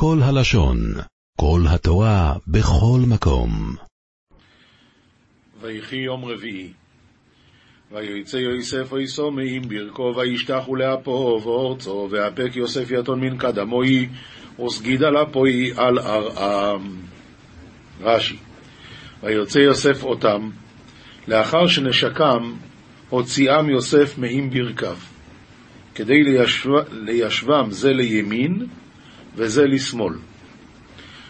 כל הלשון, כל התורה, בכל מקום. ויחי יום רביעי. ויצא יוסף ויסו מעם ברכו, וישתחו לאפו ואורצו, ואפק יוסף יתון מן קדמוי, וסגיד על אפוי על ארעם. רש"י, ויוצא יוסף אותם, לאחר שנשקם, הוציאם יוסף מעם ברכיו, כדי לישב... לישבם זה לימין וזה לשמאל.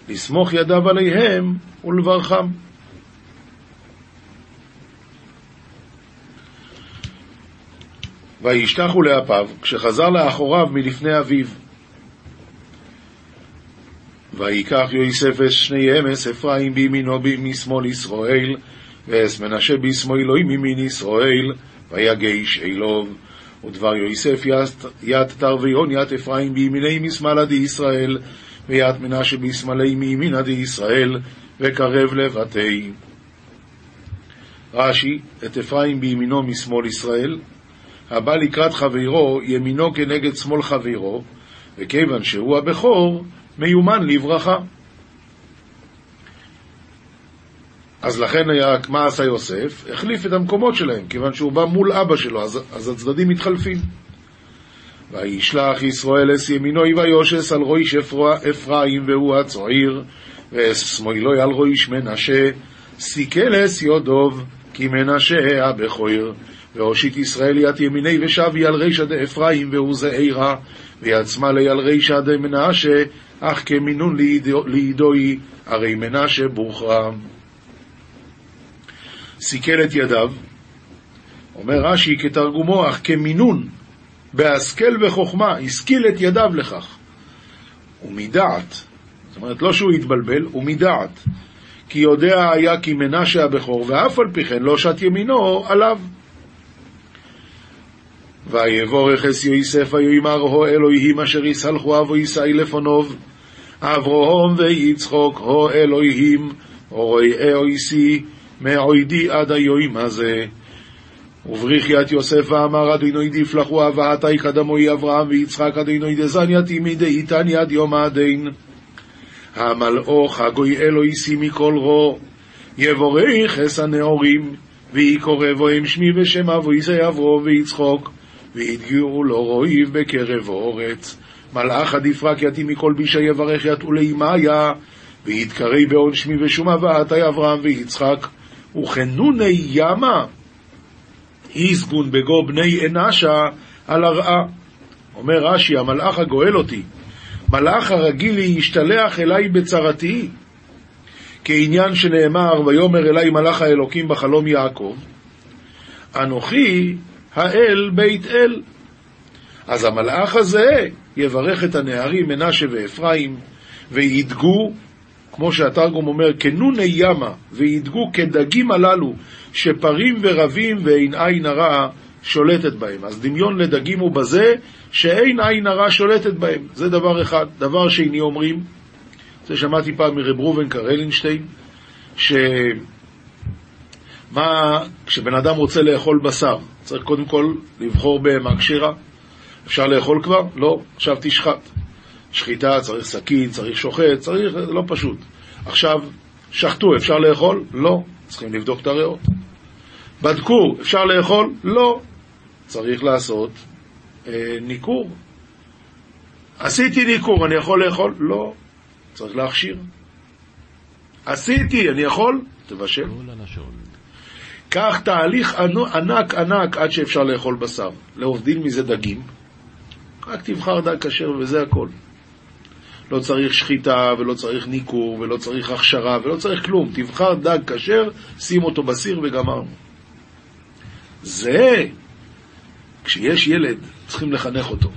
לסמוך ידיו עליהם ולברכם. וישתחו לאפיו, כשחזר לאחוריו מלפני אביו. ויקח יוסף את שניהם, אס אפרים בימינו משמאל ישראל, ואס מנשה בשמאלו מימין ישראל, ויגש אלוב. ודבר יוסף ית תרוויון ית אפרים בימיני משמאלה די ישראל, וית מנשה בשמאלי מימינה די ישראל, וקרב לבתי. רש"י, את אפרים בימינו משמאל ישראל, הבא לקראת חברו, ימינו כנגד שמאל חברו, וכיוון שהוא הבכור, מיומן לברכה. אז לכן היה, מה עשה יוסף? החליף את המקומות שלהם, כיוון שהוא בא מול אבא שלו, אז, אז הצדדים מתחלפים. וישלח ישראל אס ימינו ויושס על רויש אפרים והוא הצועיר, ואס שמאלו על רויש מנשה, סיכל אס יודוב, כי מנשה הבכויר. והושיט ישראל יד ימיני ושבי על רישא דאפרים והוא זעירה, ויד שמאלי על רישא דמנשה, אך כמינון לידוי, הרי מנשה בוכרה. סיכל את ידיו, אומר רש"י כתרגומו, אך כמינון, בהשכל וחוכמה, השכיל את ידיו לכך. ומדעת, זאת אומרת, לא שהוא התבלבל, הוא מדעת. כי יודע היה כי מנשה הבכור, ואף על פי כן לא שת ימינו עליו. ויבורך אס יוסף ויאמר הו אלוהים אשר יסלחו אבו ישאי לפונוב אברהם ויצחוק הו אלוהים רואי אויסי מעוידי עד היום הזה. ובריחיית יוסף ואמר אדינוי דפלחו אבהתי קדמוי אברהם ויצחק אדינוי דזניה תימידי איתן יד יום הדין המלאוך הגוי אלוהיסי מכל רו יבורך אס הנאורים ויקורא בוהם שמי ושם אבו ישי אברהם ויצחוק והתגיעו לו רויב בקרב אורץ. מלאך עדיפרק יתי מכל בישה יברך יתו לאמיה, ויתקרי בעון שמי ושום הבאתי אברהם ויצחק, וכנוני ימה, איסגון בגו בני אנשה על הרעה. אומר רש"י, המלאך הגואל אותי, מלאך הרגיל להשתלח אליי בצרתי, כעניין שנאמר, ויאמר אליי מלאך האלוקים בחלום יעקב, אנוכי האל בית אל. אז המלאך הזה יברך את הנערים מנשה ואפרים, וידגו, כמו שהתרגום אומר, כנוני ימה, וידגו כדגים הללו, שפרים ורבים ואין עין הרע שולטת בהם. אז דמיון לדגים הוא בזה שאין עין הרע שולטת בהם. זה דבר אחד. דבר שני אומרים, זה שמעתי פעם מרב ראובן קרלינשטיין, ש... מה, כשבן אדם רוצה לאכול בשר, צריך קודם כל לבחור בהמה כשרה. אפשר לאכול כבר? לא, עכשיו תשחט. שחיטה, צריך סכין, צריך שוחט, צריך, לא פשוט. עכשיו, שחטו, אפשר לאכול? לא, צריכים לבדוק את הריאות. בדקו, אפשר לאכול? לא, צריך לעשות אה, ניכור. עשיתי ניכור, אני יכול לאכול? לא, צריך להכשיר. עשיתי, אני יכול? תבשל. קח תהליך ענק ענק עד שאפשר לאכול בשר. להבדיל מזה דגים, רק תבחר דג כשר וזה הכל. לא צריך שחיטה, ולא צריך ניכור, ולא צריך הכשרה, ולא צריך כלום. תבחר דג כשר, שים אותו בסיר וגמרנו. זה, כשיש ילד, צריכים לחנך אותו.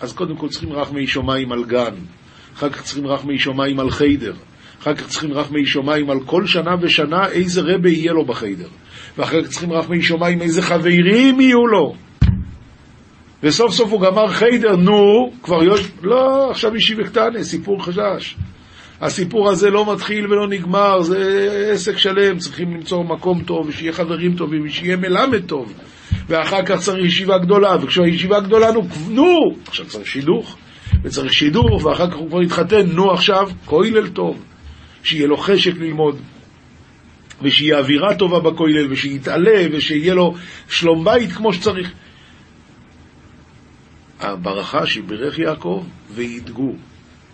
אז קודם כל צריכים רחמי שמיים על גן, אחר כך צריכים רחמי שמיים על חיידר, אחר כך צריכים רחמי שמיים על כל שנה ושנה איזה רבה יהיה לו בחיידר. ואחר כך צריכים רחמי שמיים איזה חברים יהיו לו. וסוף סוף הוא גמר חיידר, נו, כבר יש... לא, עכשיו ישיבה קטנה, סיפור חשש. הסיפור הזה לא מתחיל ולא נגמר, זה עסק שלם, צריכים למצוא מקום טוב, ושיהיה חברים טובים, ושיהיה מלמד טוב. ואחר כך צריך ישיבה גדולה, וכשהישיבה גדולה, נו, נו, עכשיו צריך שידוך. וצריך שידור, ואחר כך הוא כבר יתחתן, נו עכשיו, כולל טוב, שיהיה לו חשק ללמוד, ושיהיה אווירה טובה בכולל, ושיתעלה, ושיהיה לו שלום בית כמו שצריך. הברכה שבירך יעקב, וידגו,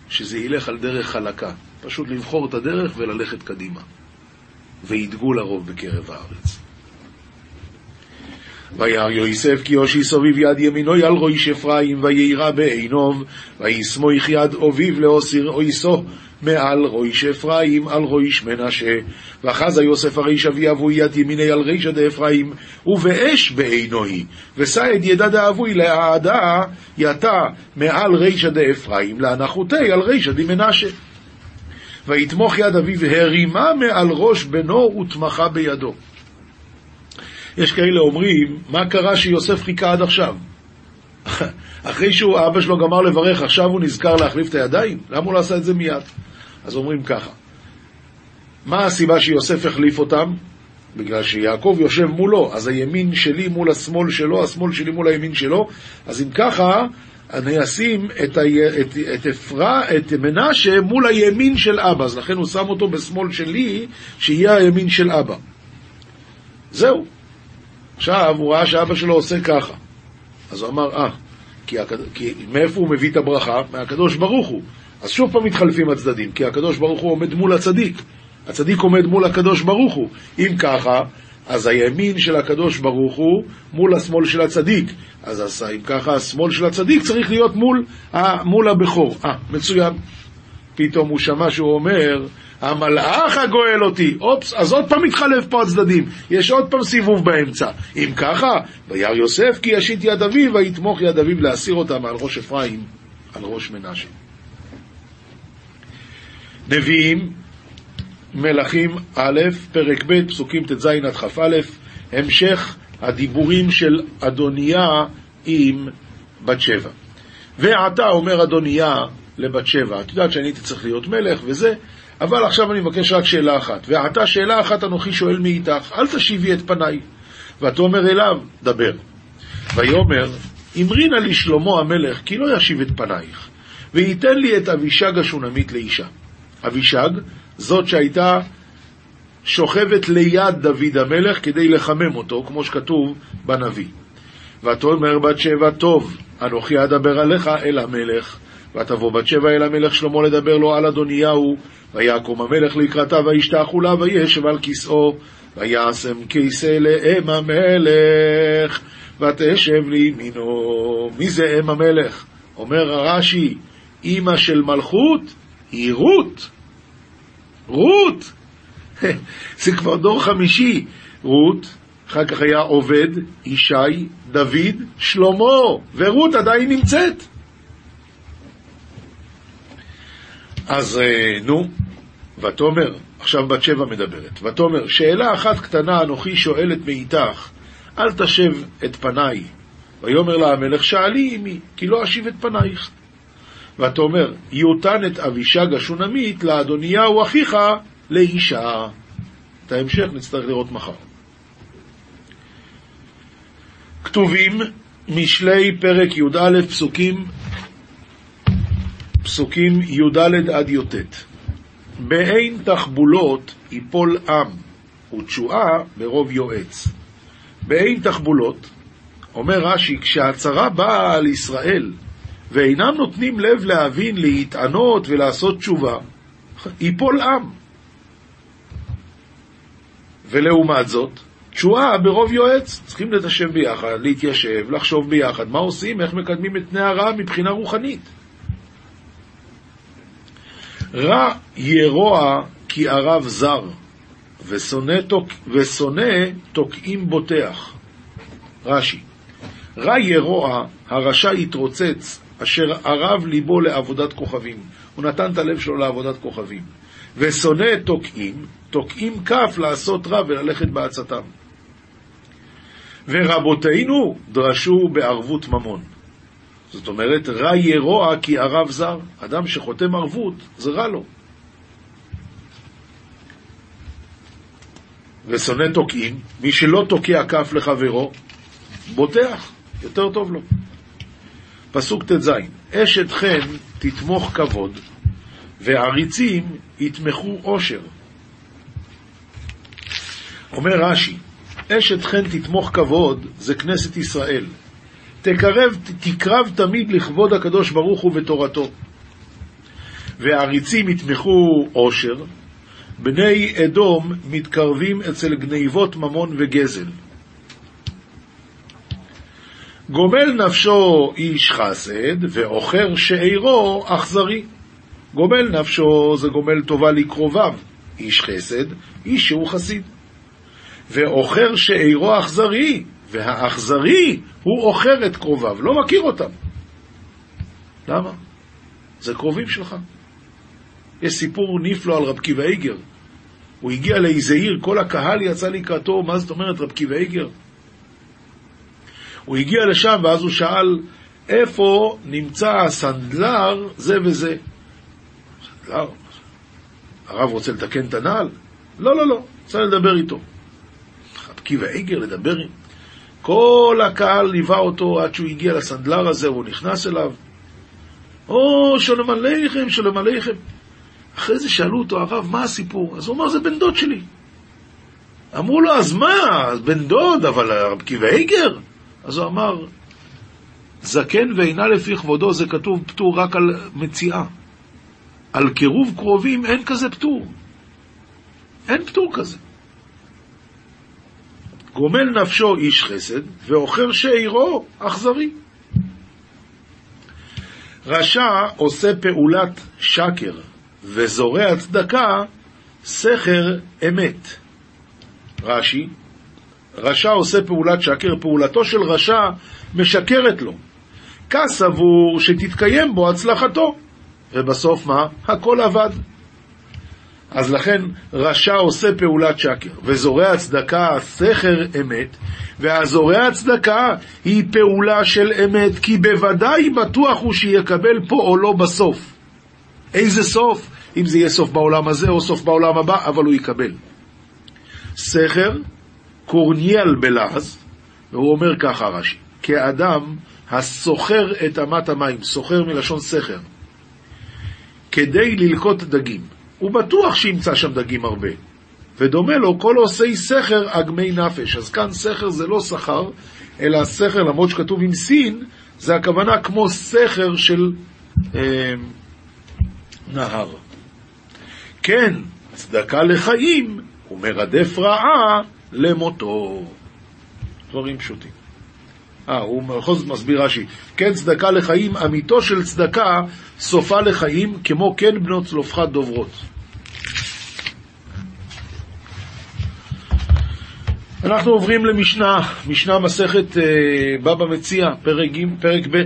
שזה ילך על דרך חלקה. פשוט לבחור את הדרך וללכת קדימה. וידגו לרוב בקרב הארץ. וירא יוסף כי יושי סוביב יד ימינו על ראש אפרים, ויירא בעינוב, ויסמוך יד אביו לאוסיר אויסו, מעל ראש אפרים על ראש מנשה. ואחזה יוסף הריש אבי אבוי יד ימיני על רישא דאפרים, ובאש בעינוי, ושא את ידע דאבוי להעדה יתה מעל רישא דאפרים, להנחותי על רישא דמנשה. ויתמוך יד אביו, הרימה מעל ראש בנו ותמכה בידו. יש כאלה אומרים, מה קרה שיוסף חיכה עד עכשיו? אחרי שהוא, אבא שלו גמר לברך, עכשיו הוא נזכר להחליף את הידיים? למה הוא לא עשה את זה מיד? אז אומרים ככה, מה הסיבה שיוסף החליף אותם? בגלל שיעקב יושב מולו, אז הימין שלי מול השמאל שלו, השמאל שלי מול הימין שלו, אז אם ככה, אני אשים את, ה... את, את, אפרה, את מנשה מול הימין של אבא, אז לכן הוא שם אותו בשמאל שלי, שיהיה הימין של אבא. זהו. עכשיו הוא ראה שאבא שלו עושה ככה. אז הוא אמר, אה, כי, הכ... כי מאיפה הוא מביא את הברכה? מהקדוש ברוך הוא. אז שוב פעם מתחלפים הצדדים, כי הקדוש ברוך הוא עומד מול הצדיק. הצדיק עומד מול הקדוש ברוך הוא. אם ככה, אז הימין של הקדוש ברוך הוא מול השמאל של הצדיק. אז אם ככה, השמאל של הצדיק צריך להיות מול, מול הבכור. אה, מצוין. פתאום הוא שמע שהוא אומר, המלאך הגואל אותי. אופס, אז עוד פעם מתחלף פה הצדדים. יש עוד פעם סיבוב באמצע. אם ככה, וירא יוסף כי ישית יד אביו, ויתמוך יד אביו להסיר אותה מעל ראש אפרים, על ראש מנשה. נביאים, מלכים א', פרק ב', פסוקים ט"ז עד כ"א, המשך הדיבורים של אדוניה עם בת שבע. ועתה אומר אדוניה לבת שבע, את יודעת שאני הייתי צריך להיות מלך וזה, אבל עכשיו אני מבקש רק שאלה אחת. ועתה שאלה אחת אנוכי שואל מאיתך, אל תשיבי את פניי. ותאמר אליו, דבר. ויאמר, אמרינה לי שלמה המלך, כי לא ישיב את פנייך, וייתן לי את אבישג השונמית לאישה. אבישג, זאת שהייתה שוכבת ליד דוד המלך כדי לחמם אותו, כמו שכתוב בנביא. ותאמר בת שבע, טוב, אנוכי אדבר עליך אל המלך. ותבוא בת שבע אל המלך שלמה לדבר לו על אדוניהו, ויקום המלך לקראתה וישתחו לה וישב על כסאו, וישם כיסא לאם המלך, ותשב לימינו. מי זה אם המלך? אומר הרש"י, אימא של מלכות היא רות. רות! זה כבר דור חמישי. רות, אחר כך היה עובד, ישי, דוד, שלמה, ורות עדיין נמצאת. אז אה, נו, ותאמר, עכשיו בת שבע מדברת, ותאמר, שאלה אחת קטנה אנוכי שואלת מאיתך, אל תשב את פניי. ויאמר לה המלך, שאלי עמי, כי לא אשיב את פנייך. ותאמר, יותן את אבישג השונמית לאדוניהו אחיך לאישה. את ההמשך נצטרך לראות מחר. כתובים משלי פרק י"א פסוקים פסוקים י"ד עד י"ט. באין תחבולות יפול עם, ותשועה ברוב יועץ. באין תחבולות, אומר רש"י, כשהצרה באה על ישראל, ואינם נותנים לב להבין, להתענות ולעשות תשובה, יפול עם. ולעומת זאת, תשועה ברוב יועץ, צריכים לתשב ביחד, להתיישב, לחשוב ביחד, מה עושים, איך מקדמים את פני הרע מבחינה רוחנית. רע ירוע כי ערב זר, ושונא, תוק, ושונא תוקעים בוטח. רש"י, רע ירוע, הרשע יתרוצץ, אשר ערב ליבו לעבודת כוכבים. הוא נתן את הלב שלו לעבודת כוכבים. ושונא תוקעים, תוקעים כף לעשות רע וללכת בעצתם. ורבותינו דרשו בערבות ממון. זאת אומרת, רע יהיה רוע כי ערב זר. אדם שחותם ערבות, זה רע לו. ושונא תוקעים, מי שלא תוקע כף לחברו, בוטח, יותר טוב לו. פסוק ט"ז: אשת חן תתמוך כבוד, ועריצים יתמכו עושר. אומר רש"י, אשת חן תתמוך כבוד זה כנסת ישראל. תקרב, תקרב תמיד לכבוד הקדוש ברוך הוא ותורתו. ועריצים יתמכו עושר, בני אדום מתקרבים אצל גניבות ממון וגזל. גומל נפשו איש חסד, ועוכר שעירו אכזרי. גומל נפשו זה גומל טובה לקרוביו, איש חסד, איש שהוא חסיד. ועוכר שעירו אכזרי, והאכזרי הוא עוכר את קרוביו, לא מכיר אותם. למה? זה קרובים שלך. יש סיפור נפלא על רב קיבא איגר. הוא הגיע לאיזה עיר, כל הקהל יצא לקראתו, מה זאת אומרת רב קיבא איגר? הוא הגיע לשם ואז הוא שאל איפה נמצא הסנדלר זה וזה. סנדלר? הרב רוצה לתקן את הנעל? לא, לא, לא, רוצה לדבר איתו. רב קיבא איגר לדבר עם... כל הקהל ליווה אותו עד שהוא הגיע לסנדלר הזה, הוא נכנס אליו. או, שלום עליכם, שלום עליכם. אחרי זה שאלו אותו, הרב, מה הסיפור? אז הוא אמר, זה בן דוד שלי. אמרו לו, אז מה? בן דוד, אבל רב קיבא איגר? אז הוא אמר, זקן ואינה לפי כבודו, זה כתוב פטור רק על מציאה. על קירוב קרובים אין כזה פטור. אין פטור כזה. גומל נפשו איש חסד, ועוכר שעירו אכזרי. רשע עושה פעולת שקר, וזורע צדקה, סכר אמת. רש"י, רשע עושה פעולת שקר, פעולתו של רשע משקרת לו. כסבור שתתקיים בו הצלחתו. ובסוף מה? הכל עבד. אז לכן רשע עושה פעולת שקר, וזורע צדקה סכר אמת, והזורע צדקה היא פעולה של אמת, כי בוודאי בטוח הוא שיקבל פה או לא בסוף. איזה סוף? אם זה יהיה סוף בעולם הזה או סוף בעולם הבא, אבל הוא יקבל. סכר, קורניאל בלעז, והוא אומר ככה רש"י, כאדם הסוחר את אמת המים, סוחר מלשון סכר, כדי ללקוט דגים. הוא בטוח שימצא שם דגים הרבה. ודומה לו כל עושי סכר אגמי נפש. אז כאן סכר זה לא שכר, אלא סכר, למרות שכתוב עם סין, זה הכוונה כמו סכר של אה, נהר. כן, צדקה לחיים ומרדף רעה למותו. דברים פשוטים. אה, הוא בכל זאת מסביר רש"י. כן צדקה לחיים, אמיתו של צדקה, סופה לחיים, כמו כן בנות צלופחת דוברות. אנחנו עוברים למשנה, משנה מסכת אה, בבא מציע, פרק, פרק ב',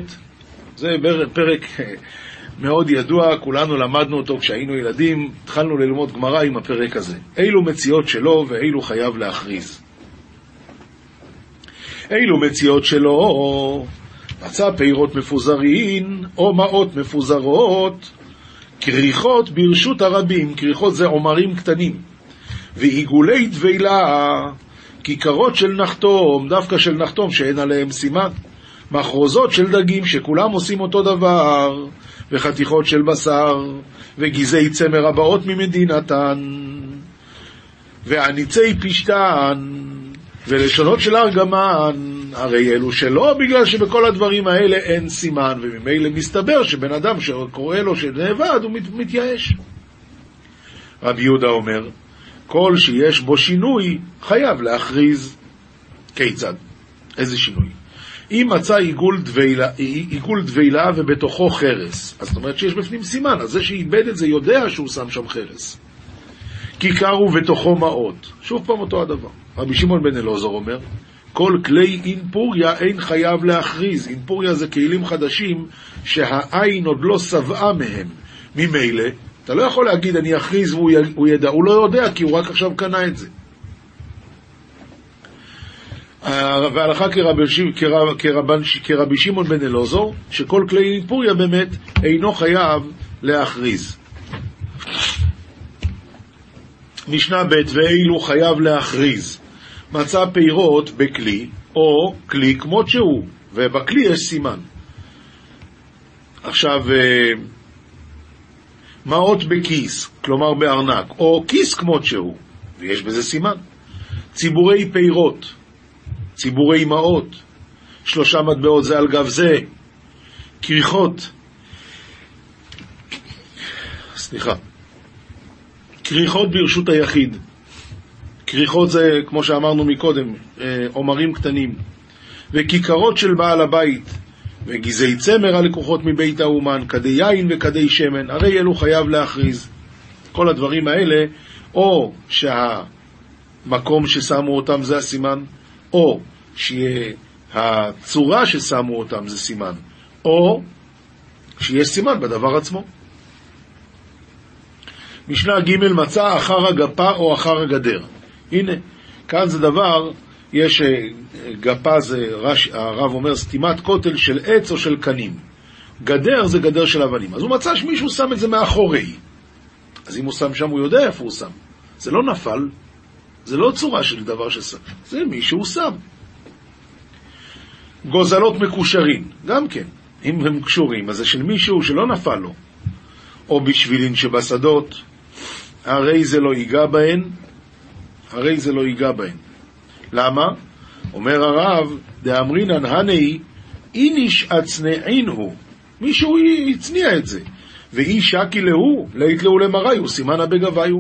זה פרק אה, מאוד ידוע, כולנו למדנו אותו כשהיינו ילדים, התחלנו ללמוד גמרא עם הפרק הזה. אילו מציאות שלו ואילו חייב להכריז. אילו מציאות שלו, מצא פירות מפוזרין או מעות מפוזרות, כריכות ברשות הרבים, כריכות זה עומרים קטנים, ועיגולי דבילה, כיכרות של נחתום, דווקא של נחתום שאין עליהם סימן, מחרוזות של דגים שכולם עושים אותו דבר, וחתיכות של בשר, וגזעי צמר הבאות ממדינתן, ועניצי פשתן, ולשונות של ארגמן, הרי אלו שלא, בגלל שבכל הדברים האלה אין סימן, וממילא מסתבר שבן אדם שקורא לו שנאבד, הוא מת, מתייאש. רבי יהודה אומר, כל שיש בו שינוי, חייב להכריז. כיצד? איזה שינוי? אם מצא עיגול דבילה, ובתוכו חרס, אז זאת אומרת שיש בפנים סימן, אז זה שאיבד את זה יודע שהוא שם שם חרס. כיכר ובתוכו מעות, שוב פעם אותו הדבר. רבי שמעון בן אלעזר אומר, כל כלי אינפוריה אין חייב להכריז. אינפוריה זה כלים חדשים שהעין עוד לא שבעה מהם. ממילא, אתה לא יכול להגיד אני אכריז והוא ידע, הוא לא יודע כי הוא רק עכשיו קנה את זה. והלכה כרבי, כרבי, כרבי שמעון בן אלעזור, שכל כלי אינפוריה באמת אינו חייב להכריז. משנה ב' ואילו חייב להכריז. מצא פירות בכלי, או כלי כמות שהוא, ובכלי יש סימן. עכשיו, אה, מעות בכיס, כלומר בארנק, או כיס כמות שהוא, ויש בזה סימן. ציבורי פירות, ציבורי מעות, שלושה מטבעות זה על גב זה, כריכות, סליחה, כריכות ברשות היחיד. כריכות זה, כמו שאמרנו מקודם, אה, עומרים קטנים. וכיכרות של בעל הבית, וגזעי צמר הלקוחות מבית האומן, כדי יין וכדי שמן, הרי אלו חייב להכריז. כל הדברים האלה, או שהמקום ששמו אותם זה הסימן, או שהצורה ששמו אותם זה סימן, או שיש סימן בדבר עצמו. משנה ג' מצא אחר הגפה או אחר הגדר. הנה, כאן זה דבר, יש אה, גפה, זה רש, הרב אומר, סתימת כותל של עץ או של קנים. גדר זה גדר של אבנים. אז הוא מצא שמישהו שם את זה מאחורי. אז אם הוא שם שם, הוא יודע איפה הוא שם. זה לא נפל, זה לא צורה של דבר ששם, זה מישהו שם. גוזלות מקושרים, גם כן. אם הם קשורים, אז זה של מישהו שלא נפל לו. או בשבילין שבשדות, הרי זה לא ייגע בהן, הרי זה לא ייגע בהן. למה? אומר הרב, דאמרינן הני איניש אצנעין הוא. מישהו הצניע את זה. ואי שקי להו, לית להו למראיו, סימן הבגביו.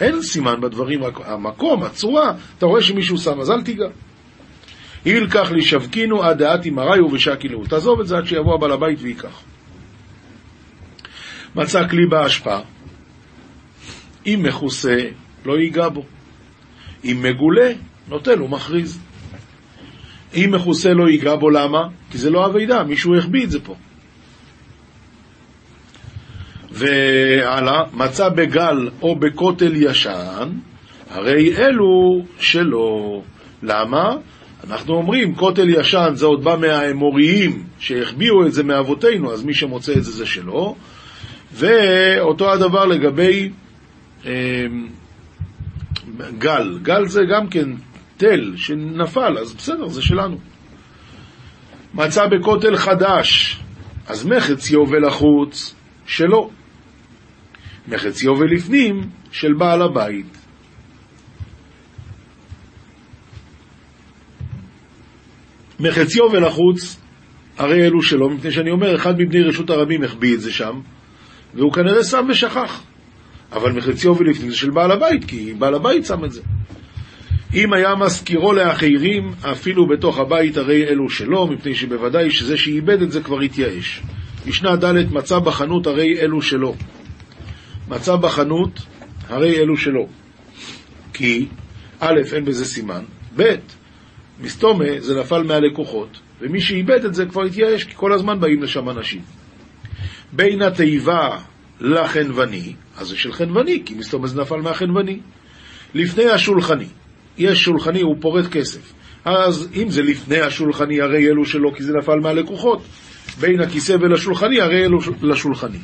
אין סימן בדברים, המקום, הצורה, אתה רואה שמישהו שם, אז אל תיגע. ילקח לשבקינו עד דעתי מראיו ושקי להו. תעזוב את זה עד שיבוא הבעל הבית וייקח. מצא כלי באשפה, אם מכוסה, לא ייגע בו. אם מגולה, נוטל ומכריז. אם מכוסה לא ייגע בו, למה? כי זה לא אבידה, מישהו החביא את זה פה. והלאה, מצא בגל או בכותל ישן, הרי אלו שלא. למה? אנחנו אומרים, כותל ישן זה עוד בא מהאמוריים שהחביאו את זה מאבותינו, אז מי שמוצא את זה זה שלו. ואותו הדבר לגבי גל. גל זה גם כן תל שנפל, אז בסדר, זה שלנו. מצא בכותל חדש, אז מחץ יובל החוץ שלו. מחץ יובל לפנים של בעל הבית. מחץ יובל החוץ, הרי אלו שלו, מפני שאני אומר, אחד מבני רשות הרבים החביא את זה שם, והוא כנראה שם ושכח. אבל מחציו ולפנים זה של בעל הבית, כי בעל הבית שם את זה. אם היה מזכירו לאחרים, אפילו בתוך הבית הרי אלו שלו, מפני שבוודאי שזה שאיבד את זה כבר התייאש. משנה ד' מצא בחנות הרי אלו שלו. מצא בחנות הרי אלו שלו. כי א', אין בזה סימן, ב', מסתומה זה נפל מהלקוחות, ומי שאיבד את זה כבר התייאש, כי כל הזמן באים לשם אנשים. בין התיבה לחנווני, אז זה של חנווני, כי מסתום זה נפל מהחנווני. לפני השולחני, יש שולחני, הוא פורט כסף. אז אם זה לפני השולחני, הרי אלו שלו, כי זה נפל מהלקוחות. בין הכיסא ולשולחני, הרי אלו לשולחני.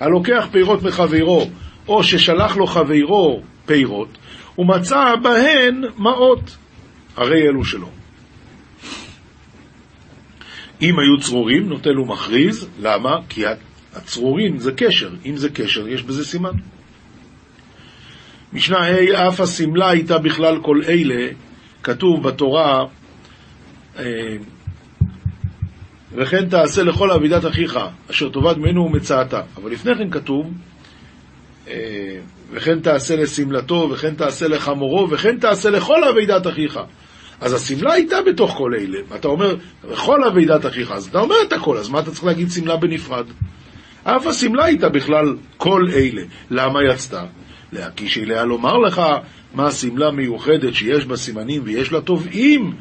הלוקח פירות מחברו, או ששלח לו חברו פירות, ומצא בהן מעות, הרי אלו שלו. אם היו צרורים, נוטל ומכריז, למה? כי הצרורים זה קשר, אם זה קשר, יש בזה סימן. משנה ה' אף השמלה הייתה בכלל כל אלה, כתוב בתורה, אה, וכן תעשה לכל אבידת אחיך, אשר תאבד ממנו ומצאתה. אבל לפני כן כתוב, אה, וכן תעשה לשמלתו, וכן תעשה לחמורו, וכן תעשה לכל אבידת אחיך. אז השמלה הייתה בתוך כל אלה. אתה אומר, לכל אבידת אחיך, אז אתה אומר את הכל, אז מה אתה צריך להגיד שמלה בנפרד? אף השמלה הייתה בכלל כל אלה. למה יצתה? להקיש אליה לומר לך מה השמלה מיוחדת שיש בה סימנים ויש לה תובעים.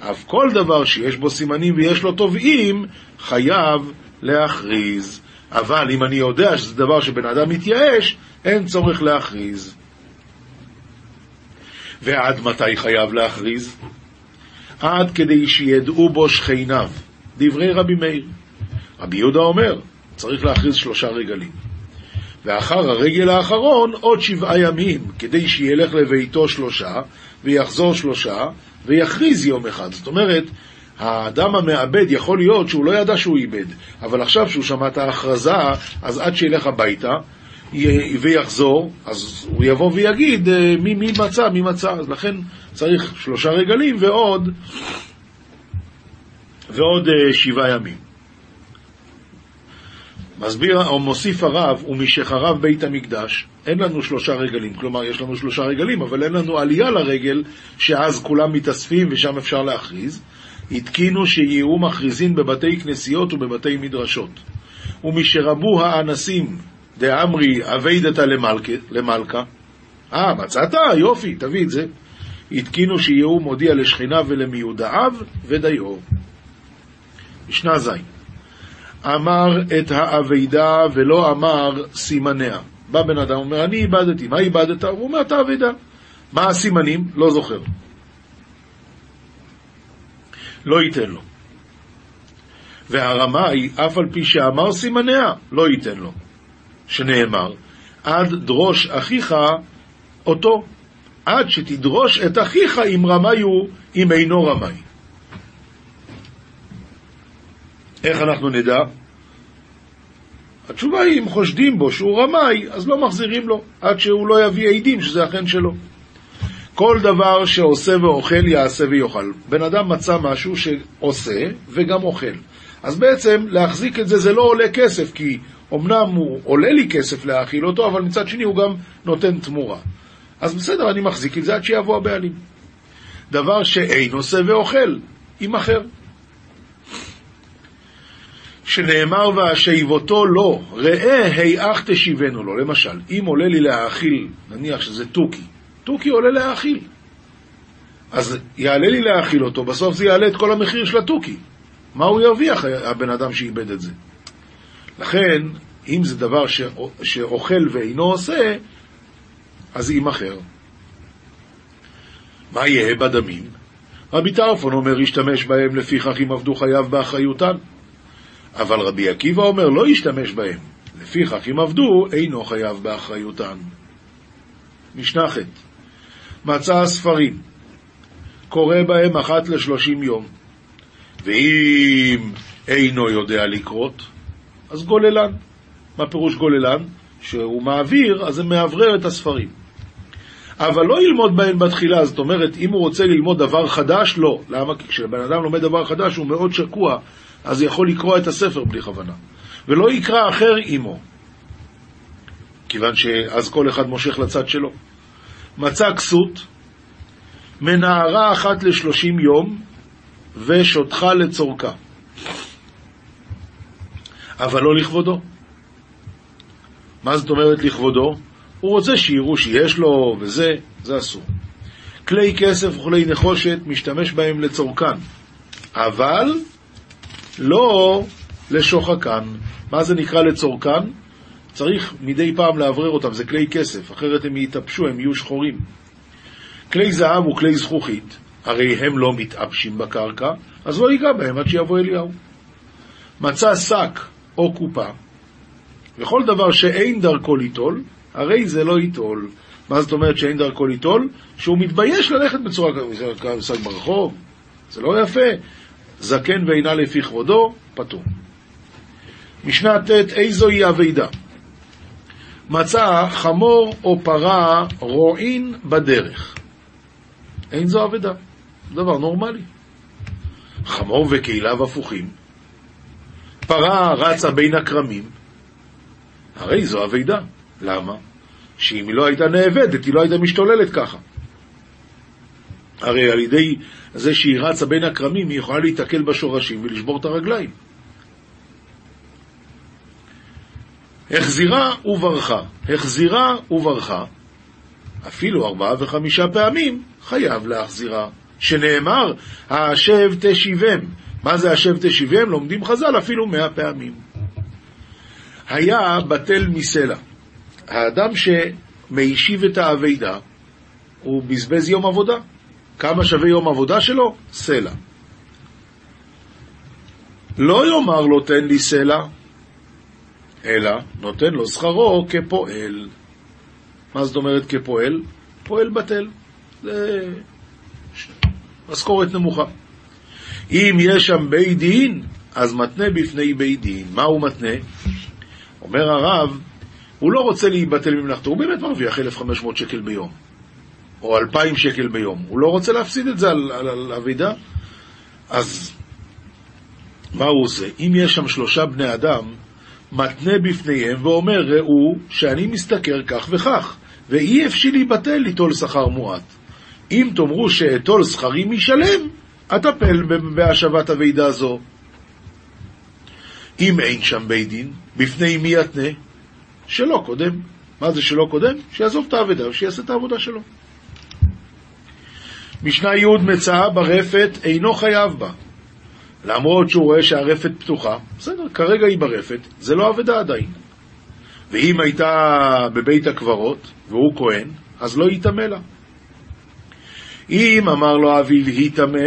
אף כל דבר שיש בו סימנים ויש לו תובעים, חייב להכריז. אבל אם אני יודע שזה דבר שבן אדם מתייאש, אין צורך להכריז. ועד מתי חייב להכריז? עד כדי שידעו בו שכניו. דברי רבי מאיר. רבי יהודה אומר, צריך להכריז שלושה רגלים. ואחר הרגל האחרון עוד שבעה ימים, כדי שילך לביתו שלושה, ויחזור שלושה, ויכריז יום אחד. זאת אומרת, האדם המאבד, יכול להיות שהוא לא ידע שהוא איבד, אבל עכשיו שהוא שמע את ההכרזה, אז עד שילך הביתה ויחזור, אז הוא יבוא ויגיד אה, מי, מי מצא, מי מצא, אז לכן צריך שלושה רגלים ועוד, ועוד אה, שבעה ימים. מסביר, או מוסיף הרב, ומשחרב בית המקדש, אין לנו שלושה רגלים. כלומר, יש לנו שלושה רגלים, אבל אין לנו עלייה לרגל, שאז כולם מתאספים ושם אפשר להכריז. התקינו שיהיו מכריזים בבתי כנסיות ובבתי מדרשות. ומשרבו האנסים דאמרי אביידתא למלכה, אה, מצאת? יופי, תביא את זה. התקינו שיהיו מודיע לשכינה ולמיודעיו ודיו. משנה ז' אמר את האביידה ולא אמר סימניה. בא בן אדם, אומר, אני איבדתי, מה איבדת? הוא אומר, את האביידה. מה הסימנים? לא זוכר. לא ייתן לו. והרמאי, אף על פי שאמר סימניה, לא ייתן לו. שנאמר, עד דרוש אחיך אותו, עד שתדרוש את אחיך אם רמאי הוא, אם אינו רמאי. איך אנחנו נדע? התשובה היא, אם חושדים בו שהוא רמאי, אז לא מחזירים לו, עד שהוא לא יביא עדים שזה אכן שלו. כל דבר שעושה ואוכל יעשה ויאכל. בן אדם מצא משהו שעושה וגם אוכל. אז בעצם להחזיק את זה זה לא עולה כסף, כי אמנם הוא עולה לי כסף להאכיל אותו, אבל מצד שני הוא גם נותן תמורה. אז בסדר, אני מחזיק את זה עד שיבוא הבעלים. דבר שאין עושה ואוכל, יימכר. שנאמר והשיבותו לא, ראה היאך תשיבנו לו. למשל, אם עולה לי להאכיל, נניח שזה תוכי, תוכי עולה להאכיל. אז יעלה לי להאכיל אותו, בסוף זה יעלה את כל המחיר של התוכי. מה הוא ירוויח, הבן אדם שאיבד את זה? לכן, אם זה דבר שאוכל ואינו עושה, אז יימכר. מה יהיה בדמים? רבי טרפון אומר, ישתמש בהם לפיכך אם עבדו חייו באחריותן. אבל רבי עקיבא אומר, לא ישתמש בהם. לפיכך אם עבדו, אינו חייב באחריותן. משנה מצא הספרים, קורא בהם אחת לשלושים יום, ואם אינו יודע לקרות, אז גוללן. מה פירוש גוללן? שהוא מעביר, אז זה מאוורר את הספרים. אבל לא ילמוד בהן בתחילה, זאת אומרת, אם הוא רוצה ללמוד דבר חדש, לא. למה? כי כשבן אדם לומד דבר חדש הוא מאוד שקוע, אז יכול לקרוא את הספר בלי כוונה. ולא יקרא אחר עמו, כיוון שאז כל אחד מושך לצד שלו. מצא כסות, מנערה אחת לשלושים יום, ושותחה לצורכה. אבל לא לכבודו. מה זאת אומרת לכבודו? הוא רוצה שיראו שיש לו וזה, זה אסור. כלי כסף וכלי נחושת, משתמש בהם לצורכן, אבל לא לשוחקן. מה זה נקרא לצורכן? צריך מדי פעם לאוורר אותם, זה כלי כסף, אחרת הם יתאפשו, הם יהיו שחורים. כלי זהב וכלי זכוכית, הרי הם לא מתאפשים בקרקע, אז לא ייגע בהם עד שיבוא אליהו. מצא שק או קופה, וכל דבר שאין דרכו ליטול, הרי זה לא ייטול. מה זאת אומרת שאין דרכו ליטול? שהוא מתבייש ללכת בצורה כזאת, שק ברחוב, זה לא יפה. זקן ואינה לפי כבודו, פטור. משנה ט' איזוהי אבידה. מצא חמור או פרה רועין בדרך. אין זו אבדה, דבר נורמלי. חמור וכליו הפוכים. פרה רצה בין הכרמים, הרי זו אבידה. למה? שאם היא לא הייתה נאבדת, היא לא הייתה משתוללת ככה. הרי על ידי זה שהיא רצה בין הכרמים, היא יכולה להתקל בשורשים ולשבור את הרגליים. החזירה וברכה, החזירה וברכה, אפילו ארבעה וחמישה פעמים, חייב להחזירה. שנאמר, השב תשיבם. מה זה השב תשיבם? לומדים חז"ל אפילו מאה פעמים. היה בטל מסלע. האדם שמיישיב את האבידה, הוא בזבז יום עבודה. כמה שווה יום עבודה שלו? סלע. לא יאמר לו תן לי סלע, אלא נותן לו שכרו כפועל. מה זאת אומרת כפועל? פועל בטל. זה משכורת נמוכה. אם יש שם בית דין, אז מתנה בפני בית דין. מה הוא מתנה? אומר הרב, הוא לא רוצה להיבטל ממלאכתו, הוא באמת מרוויח 1,500 שקל ביום, או 2,000 שקל ביום. הוא לא רוצה להפסיד את זה על, על, על אבידה. אז מה הוא עושה? אם יש שם שלושה בני אדם, מתנה בפניהם ואומר, ראו שאני משתכר כך וכך, ואי אפשר להיבטל ליטול שכר מועט. אם תאמרו שאטול שכרי משלם, אטפל בהשבת הוועידה זו. אם אין שם בית דין, בפני מי יתנה? שלא קודם. מה זה שלא קודם? שיעזוב את העבודה ושיעשה את העבודה שלו. משנה י' מצאה ברפת אינו חייב בה. למרות שהוא רואה שהרפת פתוחה, בסדר, כרגע היא ברפת, זה לא אבדה עדיין. ואם הייתה בבית הקברות, והוא כהן, אז לא יטמא לה. אם אמר לו אבי להיטמא,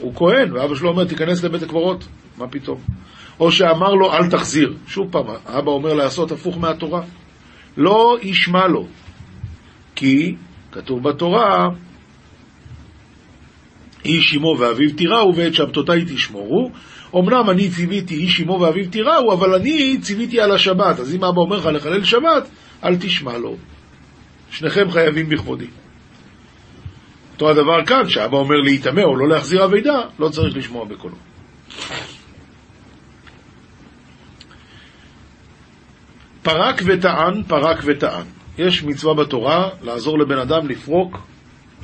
הוא כהן, ואבא שלו אומר, תיכנס לבית הקברות, מה פתאום? או שאמר לו, אל תחזיר. שוב פעם, אבא אומר לעשות הפוך מהתורה. לא ישמע לו, כי כתוב בתורה, איש אמו ואביו תיראו ואת שבתותי תשמורו. אמנם אני ציוויתי איש אמו ואביו תיראו, אבל אני ציוויתי על השבת. אז אם אבא אומר לך לחלל שבת, אל תשמע לו. שניכם חייבים בכבודי. אותו הדבר כאן, שאבא אומר להיטמא או לא להחזיר אבידה, לא צריך לשמוע בקולו. פרק וטען, פרק וטען. יש מצווה בתורה לעזור לבן אדם לפרוק,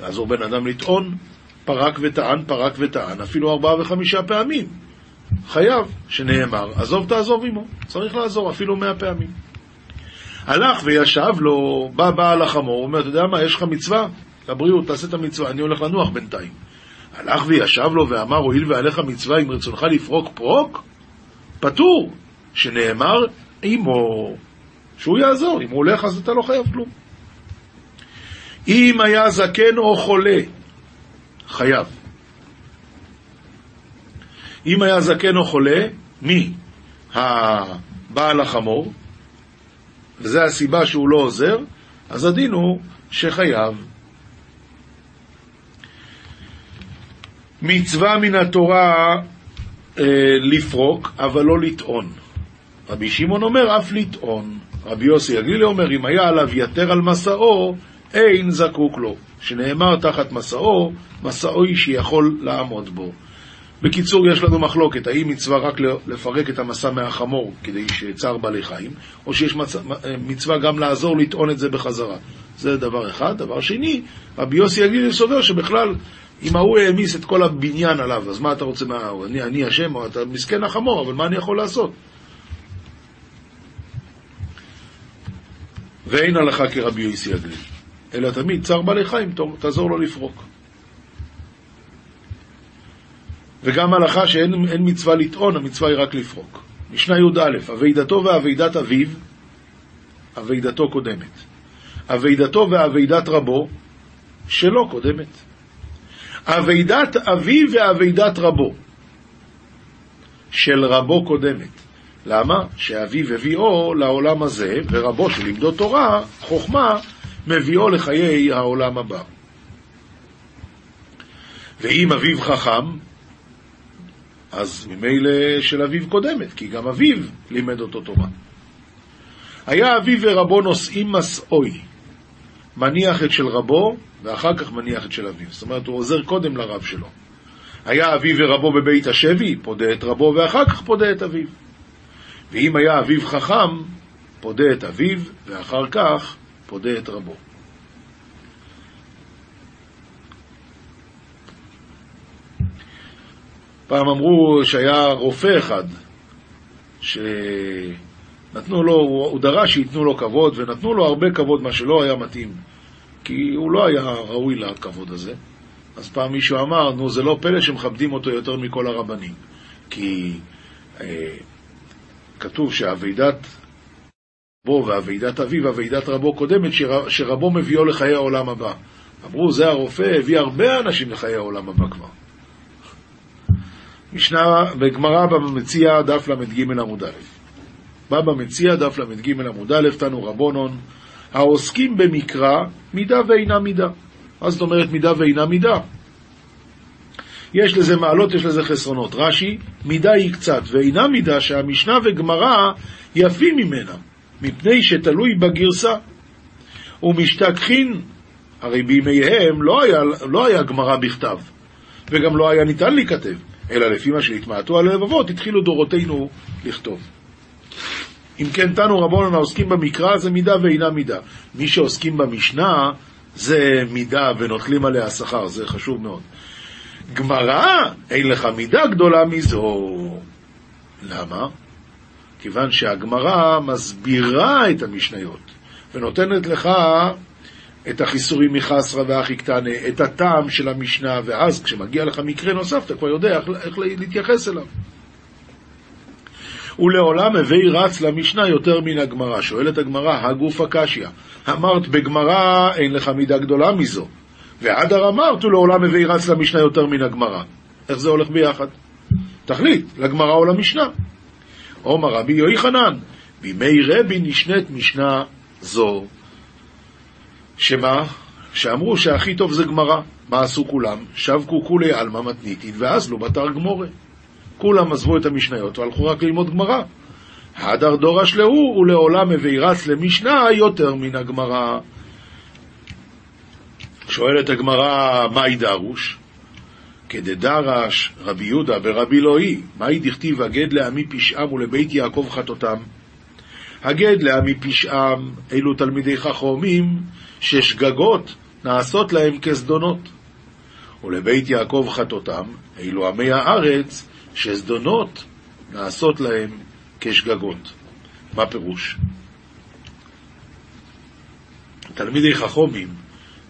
לעזור בן אדם לטעון, פרק וטען, פרק וטען, אפילו ארבעה וחמישה פעמים. חייב, שנאמר, עזוב תעזוב עמו. צריך לעזור אפילו מאה פעמים. הלך וישב לו, בא בעל החמור, אומר, אתה יודע מה, יש לך מצווה? לבריאות, תעשה את המצווה, אני הולך לנוח בינתיים. הלך וישב לו ואמר, הואיל ועליך מצווה, אם רצונך לפרוק פרוק, פטור, שנאמר עמו, שהוא יעזור, אם הוא הולך אז אתה לא חייב כלום. אם היה זקן או חולה, חייב. אם היה זקן או חולה, מי? הבעל החמור, וזו הסיבה שהוא לא עוזר, אז הדין הוא שחייב. מצווה מן התורה אה, לפרוק, אבל לא לטעון. רבי שמעון אומר אף לטעון. רבי יוסי הגלילי אומר, אם היה עליו יתר על מסעו, אין זקוק לו. שנאמר תחת מסעו, מסעו היא שיכול לעמוד בו. בקיצור, יש לנו מחלוקת, האם מצווה רק לפרק את המסע מהחמור כדי שצער בעלי חיים, או שיש מצ... מצווה גם לעזור לטעון את זה בחזרה. זה דבר אחד. דבר שני, רבי יוסי הגלילי סובר שבכלל, אם ההוא העמיס את כל הבניין עליו, אז מה אתה רוצה מה... אני, אני אשם, או אתה מסכן החמור, אבל מה אני יכול לעשות? ואין הלכה כרבי יוסי הגלילי. אלא תמיד צער בעלי חיים, תעזור לו לפרוק. וגם הלכה שאין מצווה לטעון, המצווה היא רק לפרוק. משנה י"א, אבידתו ואבידת אביו, אבידתו קודמת. אבידתו ואבידת רבו, שלא קודמת. אבידת אביו ואבידת רבו, של רבו קודמת. למה? שאביו הביאו לעולם הזה, ורבו שלימדו תורה, חוכמה, מביאו לחיי העולם הבא. ואם אביו חכם, אז ממילא של אביו קודמת, כי גם אביו לימד אותו תורה. היה אביו ורבו נושאים מסעוי, מניח את של רבו, ואחר כך מניח את של אביו. זאת אומרת, הוא עוזר קודם לרב שלו. היה אביו ורבו בבית השבי, פודה את רבו, ואחר כך פודה את אביו. ואם היה אביו חכם, פודה את אביו, ואחר כך פודה את רבו. פעם אמרו שהיה רופא אחד שנתנו לו, הוא דרש שייתנו לו כבוד, ונתנו לו הרבה כבוד, מה שלא היה מתאים, כי הוא לא היה ראוי לכבוד הזה. אז פעם מישהו אמר, נו, זה לא פלא שמכבדים אותו יותר מכל הרבנים, כי אה, כתוב שאבידת רבו ואבידת אביו ואבידת רבו קודמת, שרבו מביאו לחיי העולם הבא. אמרו, זה הרופא, הביא הרבה אנשים לחיי העולם הבא כבר. משנה בגמרא מציע דף ל"ג עמוד א'. בבא מציע דף ל"ג עמוד א', תנו רבונון, העוסקים במקרא, מידה ואינה מידה. מה זאת אומרת מידה ואינה מידה? יש לזה מעלות, יש לזה חסרונות. רש"י, מידה היא קצת, ואינה מידה שהמשנה וגמרא יפים ממנה, מפני שתלוי בגרסה. ומשתכחין, הרי בימיהם לא היה, לא היה גמרא בכתב, וגם לא היה ניתן להיכתב, אלא לפי מה שהתמעטו על הלבבות, התחילו דורותינו לכתוב. אם כן, תנו רבונן העוסקים במקרא זה מידה ואינה מידה. מי שעוסקים במשנה זה מידה ונוטלים עליה שכר, זה חשוב מאוד. גמרא, אין לך מידה גדולה מזו. למה? כיוון שהגמרא מסבירה את המשניות, ונותנת לך את החיסורים מחסרא ואחי קטנה, את הטעם של המשנה, ואז כשמגיע לך מקרה נוסף, אתה כבר יודע איך, איך להתייחס אליו. ולעולם הווי רץ למשנה יותר מן הגמרא. שואלת הגמרא, הגוף הקשיא, אמרת בגמרא אין לך מידה גדולה מזו, ועדר אמרת ולעולם הווי רץ למשנה יותר מן הגמרא. איך זה הולך ביחד? תחליט, לגמרא או למשנה. עומר רבי יוחנן, בימי רבי נשנית משנה זו. שמה? שאמרו שהכי טוב זה גמרא. מה עשו כולם? שבקו כולי עלמא מתניתית ואזלו בתר גמורה. כולם עזבו את המשניות והלכו רק ללמוד גמרא. הדר דורש להוא ולעולם הווי רץ למשנה יותר מן הגמרא. שואלת הגמרא, מהי דרוש? כדדרש רבי יהודה ברבי לואי, מהי דכתיב הגד לעמי פשעם ולבית יעקב חטאותם? הגד לעמי פשעם, אלו תלמידי חכמים ששגגות נעשות להם כזדונות. ולבית יעקב חטאותם, אלו עמי הארץ שזדונות נעשות להם כשגגות. מה פירוש? תלמידי חכמים,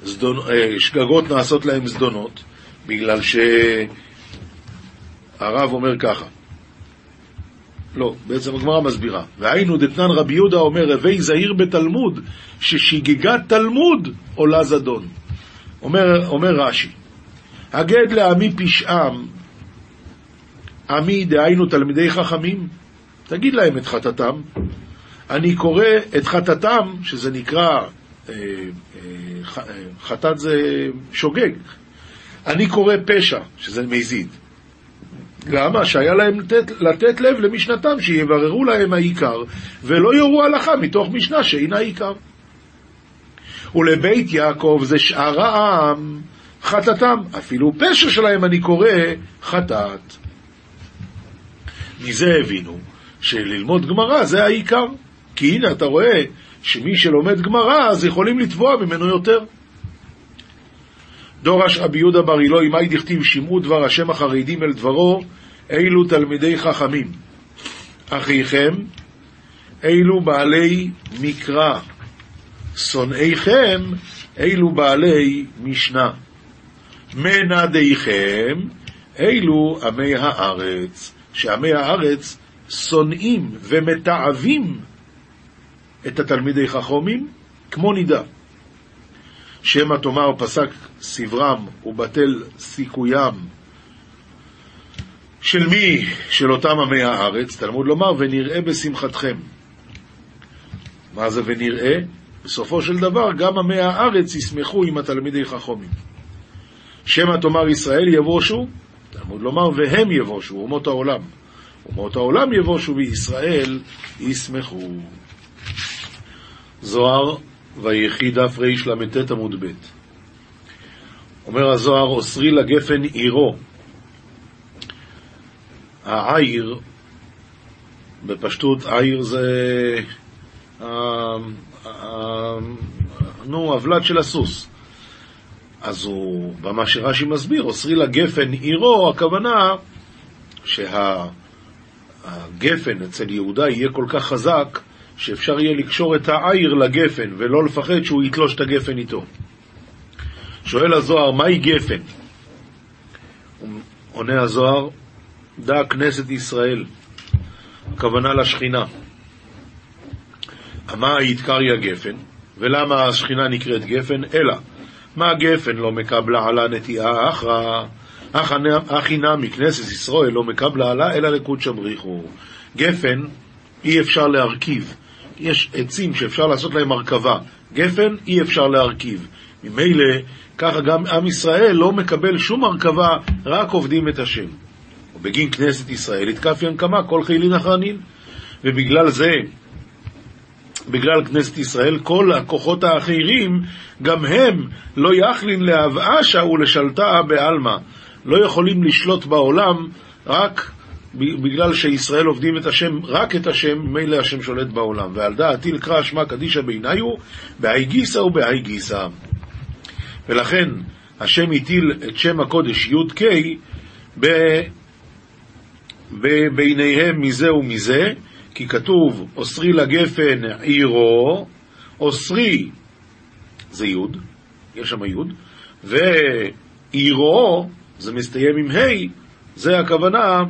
זדונ... אה, שגגות נעשות להם זדונות, בגלל שהרב אומר ככה. לא, בעצם הגמרא מסבירה. והיינו דתנן רבי יהודה אומר, הווי זהיר בתלמוד, ששגגת תלמוד עולה זדון. אומר, אומר רש"י, הגד לעמי פשעם, עמי דהיינו תלמידי חכמים, תגיד להם את חטאתם. אני קורא את חטאתם, שזה נקרא, חטאת זה שוגג. אני קורא פשע, שזה מזיד. למה? שהיה להם לתת, לתת לב למשנתם, שיבררו להם העיקר, ולא יורו הלכה מתוך משנה שאינה עיקר. ולבית יעקב זה שאר העם, חטאתם, אפילו פשע שלהם אני קורא חטאת. מזה הבינו שללמוד גמרא זה העיקר. כי הנה אתה רואה שמי שלומד גמרא אז יכולים לתבוע ממנו יותר. דורש רבי יהודה בר אילוי, מאי דכתיב שמעו דבר השם החרדים אל דברו, אילו תלמידי חכמים. אחיכם, אילו בעלי מקרא. שונאיכם, אילו בעלי משנה. מנדיכם, אילו עמי הארץ. שעמי הארץ שונאים ומתעבים את התלמידי חכמים כמו נידה. שמא תאמר פסק סברם ובטל סיכוים של מי? של אותם עמי הארץ, תלמוד לומר, ונראה בשמחתכם. מה זה ונראה? בסופו של דבר גם עמי הארץ ישמחו עם התלמידי חכמים. שמא תאמר ישראל יבושו, תלמוד לומר, והם יבושו, אומות העולם. אומות העולם יבושו וישראל ישמחו. זוהר ויחי דף רל"ט עמוד ב' אומר הזוהר, אוסרי לגפן עירו. העיר, בפשטות עיר זה, אה, אה, נו, הוולד של הסוס. אז הוא, במה שרש"י מסביר, אוסרי לגפן עירו, הכוונה שהגפן אצל יהודה יהיה כל כך חזק, שאפשר יהיה לקשור את העיר לגפן, ולא לפחד שהוא יתלוש את הגפן איתו. שואל הזוהר, מהי גפן? עונה הזוהר, דע כנסת ישראל, הכוונה לשכינה. מה היתקריה גפן, ולמה השכינה נקראת גפן? אלא, מה גפן לא מקבלה עלה נטיעה אחרא, אחי נמי כנסת ישראל לא מקבלה עלה, אלא לקודשא בריחו. גפן אי אפשר להרכיב. יש עצים שאפשר לעשות להם הרכבה. גפן אי אפשר להרכיב. ממילא, ככה גם עם ישראל לא מקבל שום הרכבה, רק עובדים את השם. ובגין כנסת ישראל התקפיין כמה כל חילין אחרנין. ובגלל זה, בגלל כנסת ישראל, כל הכוחות האחרים, גם הם לא יכלין להבאשה ולשלטה בעלמא. לא יכולים לשלוט בעולם רק בגלל שישראל עובדים את השם, רק את השם, מילא השם שולט בעולם. ועל דעתי לקרא שמע קדישא בעיניו, בהאי גיסא ובהאי גיסא. ולכן השם הטיל את שם הקודש י"ק ביניהם מזה ומזה, כי כתוב אוסרי לגפן עירו, אוסרי זה י', יש שם י', ועירו זה מסתיים עם ה', זה הכוונה,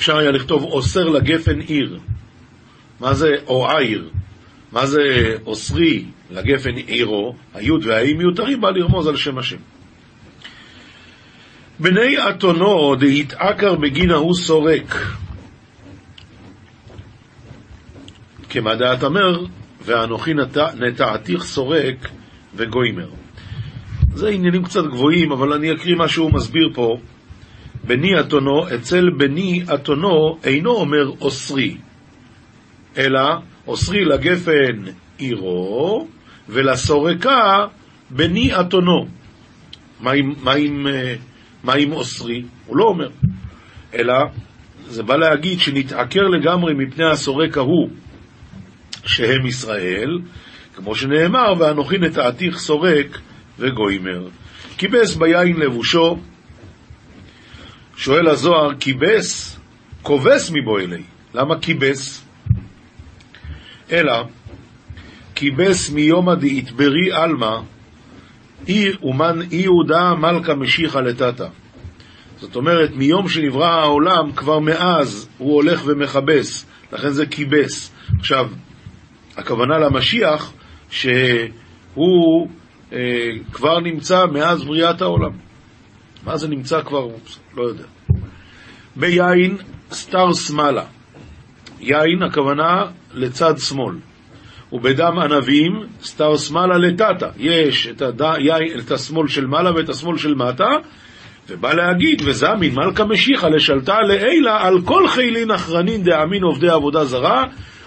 אפשר היה לכתוב אוסר לגפן עיר. מה זה, או עיר? מה זה אוסרי לגפן עירו? היוד והאי מיותרים בא לרמוז על שם השם. בני אתונו דהתעקר בגין ההוא סורק. כמה דעת אמר, ואנוכי נטעתיך סורק וגוימר. זה עניינים קצת גבוהים, אבל אני אקריא מה שהוא מסביר פה. בני אתונו, אצל בני אתונו אינו אומר אוסרי, אלא אוסרי לגפן עירו, ולסורקה בני אתונו. מה עם, מה עם אוסרי? הוא לא אומר. אלא, זה בא להגיד שנתעקר לגמרי מפני הסורק ההוא, שהם ישראל, כמו שנאמר, ואנוכי נטעתיך סורק וגוימר. כיבס ביין לבושו, שואל הזוהר, כיבס, כובס מבו אלי. למה כיבס? אלא, כיבס מיומא דאיתברי עלמא, אי אומן אי יהודה מלכה משיחא לטאטא. זאת אומרת, מיום שנברא העולם, כבר מאז הוא הולך ומכבס, לכן זה כיבס. עכשיו, הכוונה למשיח, שהוא אה, כבר נמצא מאז בריאת העולם. מה זה נמצא כבר? לא יודע. ביין סתר שמאלה. יין, הכוונה לצד שמאל. ובדם ענבים, סתר שמאלה לטאטה. יש את, הד... יין, את השמאל של מעלה ואת השמאל של מטה, ובא להגיד, וזמין מלכה משיחה לשלטה לעילה על כל חילין אחרנין דאמין עובדי עבודה זרה,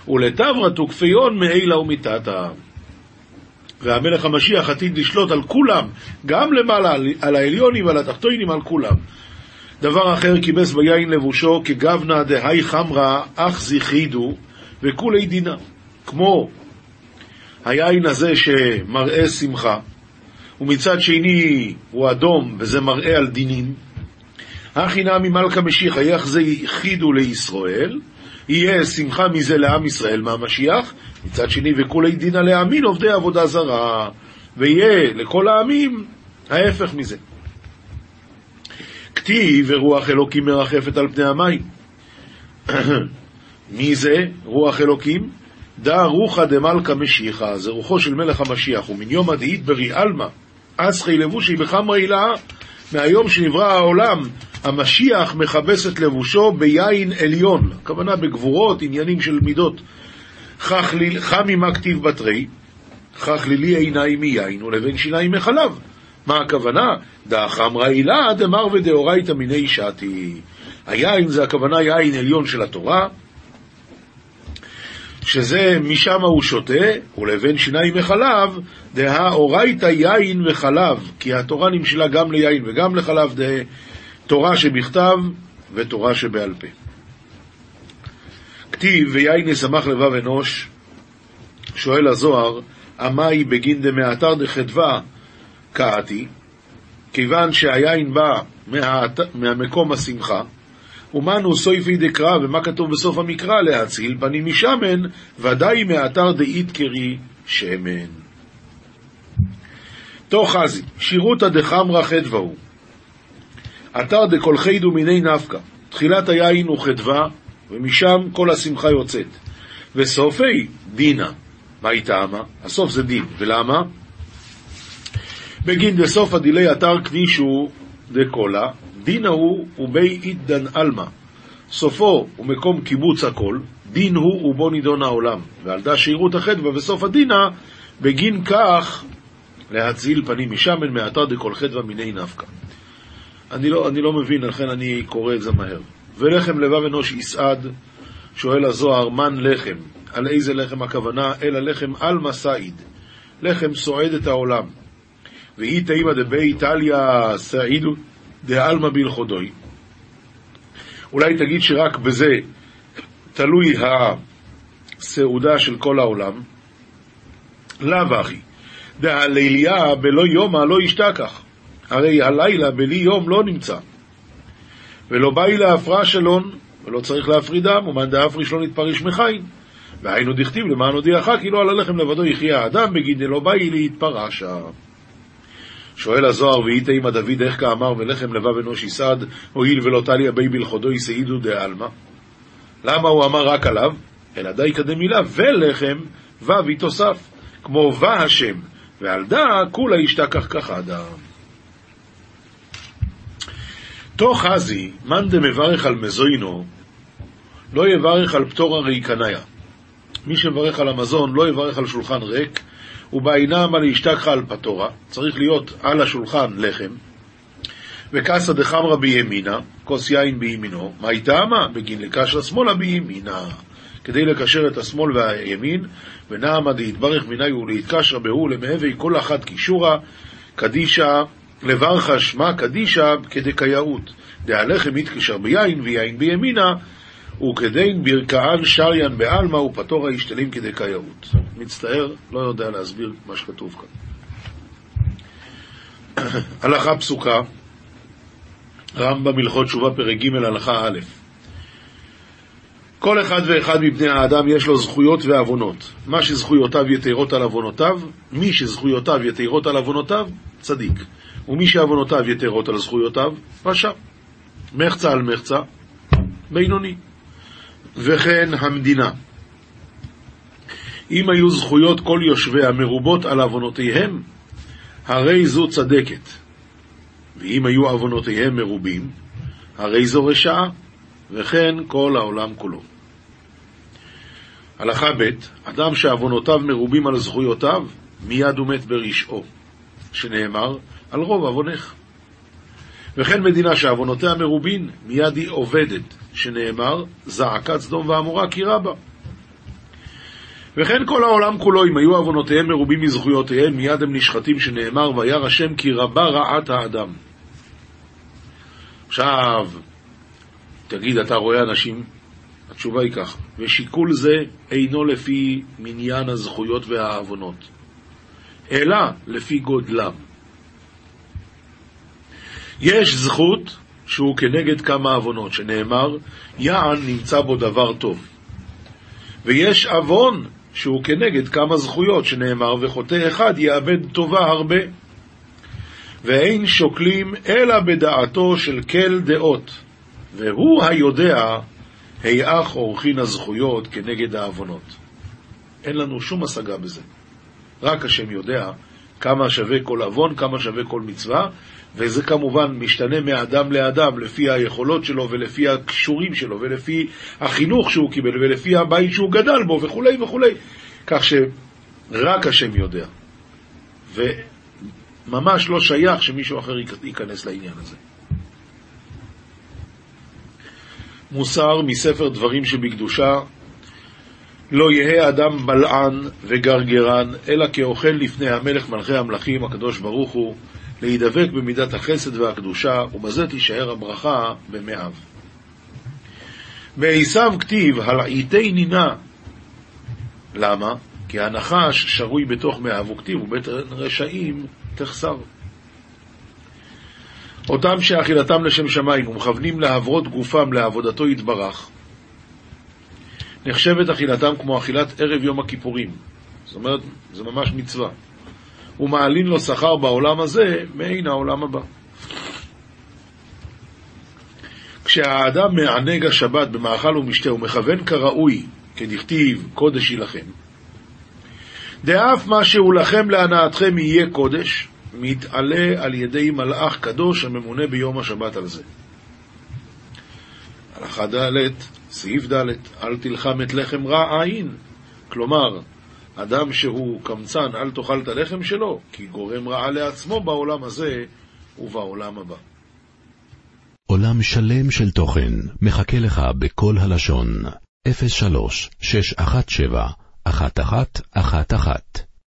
ולתברא תוקפיון מעילה ומטאטה. והמלך המשיח עתיד לשלוט על כולם, גם למעלה, על העליונים ועל התחתונים, על כולם. דבר אחר כיבס ביין לבושו כגבנה דהי חמרה אך זכידו וכולי דינה. כמו היין הזה שמראה שמחה, ומצד שני הוא אדום וזה מראה על דינים. הכי נמי מלכה משיחה, איך זה יחידו לישראל, יהיה שמחה מזה לעם ישראל מהמשיח, מצד שני וכולי דינא להאמין עובדי עבודה זרה, ויהיה לכל העמים ההפך מזה. כתיב ורוח אלוקים מרחפת על פני המים. מי זה רוח אלוקים? דא רוחא דמלכא משיחא, זה רוחו של מלך המשיח, ומן יום הדאית ברי עלמא, אסחי לבושי בחמרא הילאה, מהיום שנברא העולם, המשיח מכבס את לבושו ביין עליון, הכוונה בגבורות, עניינים של מידות. חמי מה כתיב בתריה, חכלילי עיניים מיין ולבן שיניים מחלב. מה הכוונה? דא חמרא עילאה דמרוויותא דאורייתא מיניה שתי. היין זה הכוונה יין עליון של התורה, שזה משם הוא שותה, ולבן שיניים מחלב, דאורייתא יין וחלב, כי התורה נמשלה גם ליין וגם לחלב, דא תורה שבכתב ותורה שבעל פה. כתיב ויין ישמח לבב אנוש, שואל הזוהר, עמאי בגין דמעתר דחדווה קעתי, כיוון שהיין בא מהת... מהמקום השמחה, ומנו סויפי דקרא, ומה כתוב בסוף המקרא? להציל פנים משמן, ודאי מאתר דאית קרי שמן. תוך חזי, שירותא דחמרא חדווה הוא. אתר חידו מיני נפקא. תחילת היין הוא חדווה, ומשם כל השמחה יוצאת. וסופי דינה. מה היא טעמה? הסוף זה דין. ולמה? בגין דסוף הדילי אתר כבישו דקולה, דינה הוא ובי איתדן עלמא. סופו הוא מקום קיבוץ הכל, דין הוא ובו נידון העולם, ועל דה שירות החטא בסוף הדינה, בגין כך להציל פנים משמן מעתה דכל חטא מיני נפקא. אני לא, אני לא מבין, לכן אני קורא את זה מהר. ולחם לבב אנוש יסעד, שואל הזוהר, מן לחם? על איזה לחם הכוונה? אלא לחם עלמא סעיד. לחם סועד את העולם. ואי תימא דבי איטליה סעידו דעלמא בלכודוי. אולי תגיד שרק בזה תלוי הסעודה של כל העולם. לאו אחי. דהליליה בלא יומא לא ישתכח. הרי הלילה בלי יום לא נמצא. ולא באי להפרש אלון, ולא צריך להפרידם, ומאן דאפריש לא נתפריש מחיים. והיינו דכתיב למען הודיעך כי לא על הלחם לבדו יחיה האדם, בגין דלא באי להתפרשה. שואל הזוהר, ואיתה עמא דוד איך כאמר ולחם לבב אנוש יסעד, הואיל ולא טליה בי בלכודו יסעידו דעלמא. למה הוא אמר רק עליו? אלא די קדמילה, ולחם ו' תוסף, כמו ו השם, ועל דא כולה ישתכח כחדה. תוך חזי, מאן דמברך על מזוינו, לא יברך על פטור הרי קניה. מי שמברך על המזון לא יברך על שולחן ריק, ובעינם על ישתכחה על פטורה, צריך להיות על השולחן לחם, וקסא דחמרא בימינה, כוס יין בימינו, מה טעמה? בגין לקשר שמאלה בימינה. כדי לקשר את השמאל והימין, ונעמה דהתברך מיני ולהתקשר בהו למהווה כל אחת קישורה, קדישה לברך שמע קדישה כדקייאות. דהלחם יתקשר ביין ויין בימינה, וכדין ברכאן שריין בעלמא ופטור הישתלים כדקייאות. מצטער, לא יודע להסביר מה שכתוב כאן. הלכה פסוקה, רמב"ם הלכות תשובה פרק ג' הלכה א' כל אחד ואחד מבני האדם יש לו זכויות ועוונות. מה שזכויותיו יתרות על עוונותיו, מי שזכויותיו יתרות על עוונותיו, צדיק. ומי שעוונותיו יתרות על זכויותיו, רשע. מחצה על מחצה, בינוני. וכן המדינה. אם היו זכויות כל יושביה מרובות על עוונותיהם, הרי זו צדקת. ואם היו עוונותיהם מרובים, הרי זו רשעה, וכן כל העולם כולו. הלכה ב' אדם שעוונותיו מרובים על זכויותיו, מיד הוא מת ברשעו, שנאמר, על רוב עוונך. וכן מדינה שעוונותיה מרובין, מיד היא עובדת, שנאמר, זעקת סדום ועמורה כי רבה. וכן כל העולם כולו, אם היו עוונותיהם מרובים מזכויותיהם, מיד הם נשחטים, שנאמר, וירא השם כי רבה רעת האדם. עכשיו, תגיד, אתה רואה אנשים? התשובה היא כך, ושיקול זה אינו לפי מניין הזכויות והעוונות, אלא לפי גודלם. יש זכות שהוא כנגד כמה עוונות, שנאמר, יען נמצא בו דבר טוב. ויש עוון שהוא כנגד כמה זכויות, שנאמר, וחוטא אחד יאבד טובה הרבה. ואין שוקלים אלא בדעתו של כל דעות, והוא היודע היאך עורכין הזכויות כנגד העוונות. אין לנו שום השגה בזה. רק השם יודע כמה שווה כל עוון, כמה שווה כל מצווה, וזה כמובן משתנה מאדם לאדם, לפי היכולות שלו ולפי הכישורים שלו ולפי החינוך שהוא קיבל ולפי הבית שהוא גדל בו וכולי וכולי. כך שרק השם יודע. וממש לא שייך שמישהו אחר ייכנס לעניין הזה. מוסר מספר דברים שבקדושה לא יהא אדם בלען וגרגרן, אלא כאוכל לפני המלך מלכי המלכים, הקדוש ברוך הוא, להידבק במידת החסד והקדושה, ובזה תישאר הברכה במאיו. בעשיו כתיב, הלעיתי נינה. למה? כי הנחש שרוי בתוך מאיו, וכתיב, ובית רשעים תחסר. אותם שאכילתם לשם שמיים ומכוונים להברות גופם לעבודתו יתברך, נחשבת אכילתם כמו אכילת ערב יום הכיפורים. זאת אומרת, זה ממש מצווה. ומעלין לו שכר בעולם הזה מעין העולם הבא. כשהאדם מענג השבת במאכל ומשתה ומכוון כראוי, כדכתיב קודש יילחם, דאף מה שהוא לכם להנאתכם יהיה קודש, מתעלה על ידי מלאך קדוש הממונה ביום השבת על זה. הלכה ד' סעיף ד' אל תלחם את לחם רע עין. כלומר, אדם שהוא קמצן, אל תאכל את הלחם שלו, כי גורם רעה לעצמו בעולם הזה ובעולם הבא. עולם שלם של תוכן מחכה לך בכל הלשון, 03 617 1111